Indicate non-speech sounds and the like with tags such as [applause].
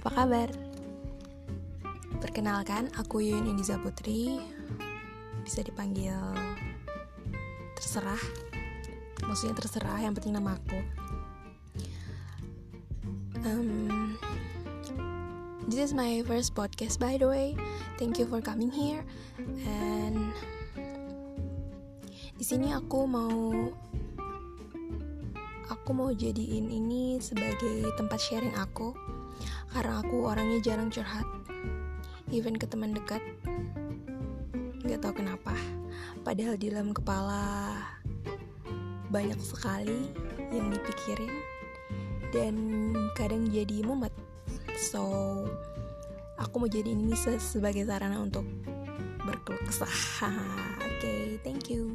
apa kabar? Perkenalkan, aku Yuyun Indiza Putri. Bisa dipanggil terserah. Maksudnya terserah, yang penting nama aku. Um, This is my first podcast by the way. Thank you for coming here. And di sini aku mau aku mau jadiin ini sebagai tempat sharing aku karena aku orangnya jarang curhat. Even ke teman dekat. Nggak tahu kenapa. Padahal di dalam kepala banyak sekali yang dipikirin dan kadang jadi mumet. So aku mau jadi ini sebagai sarana untuk berkeluh kesah. [laughs] Oke okay, thank you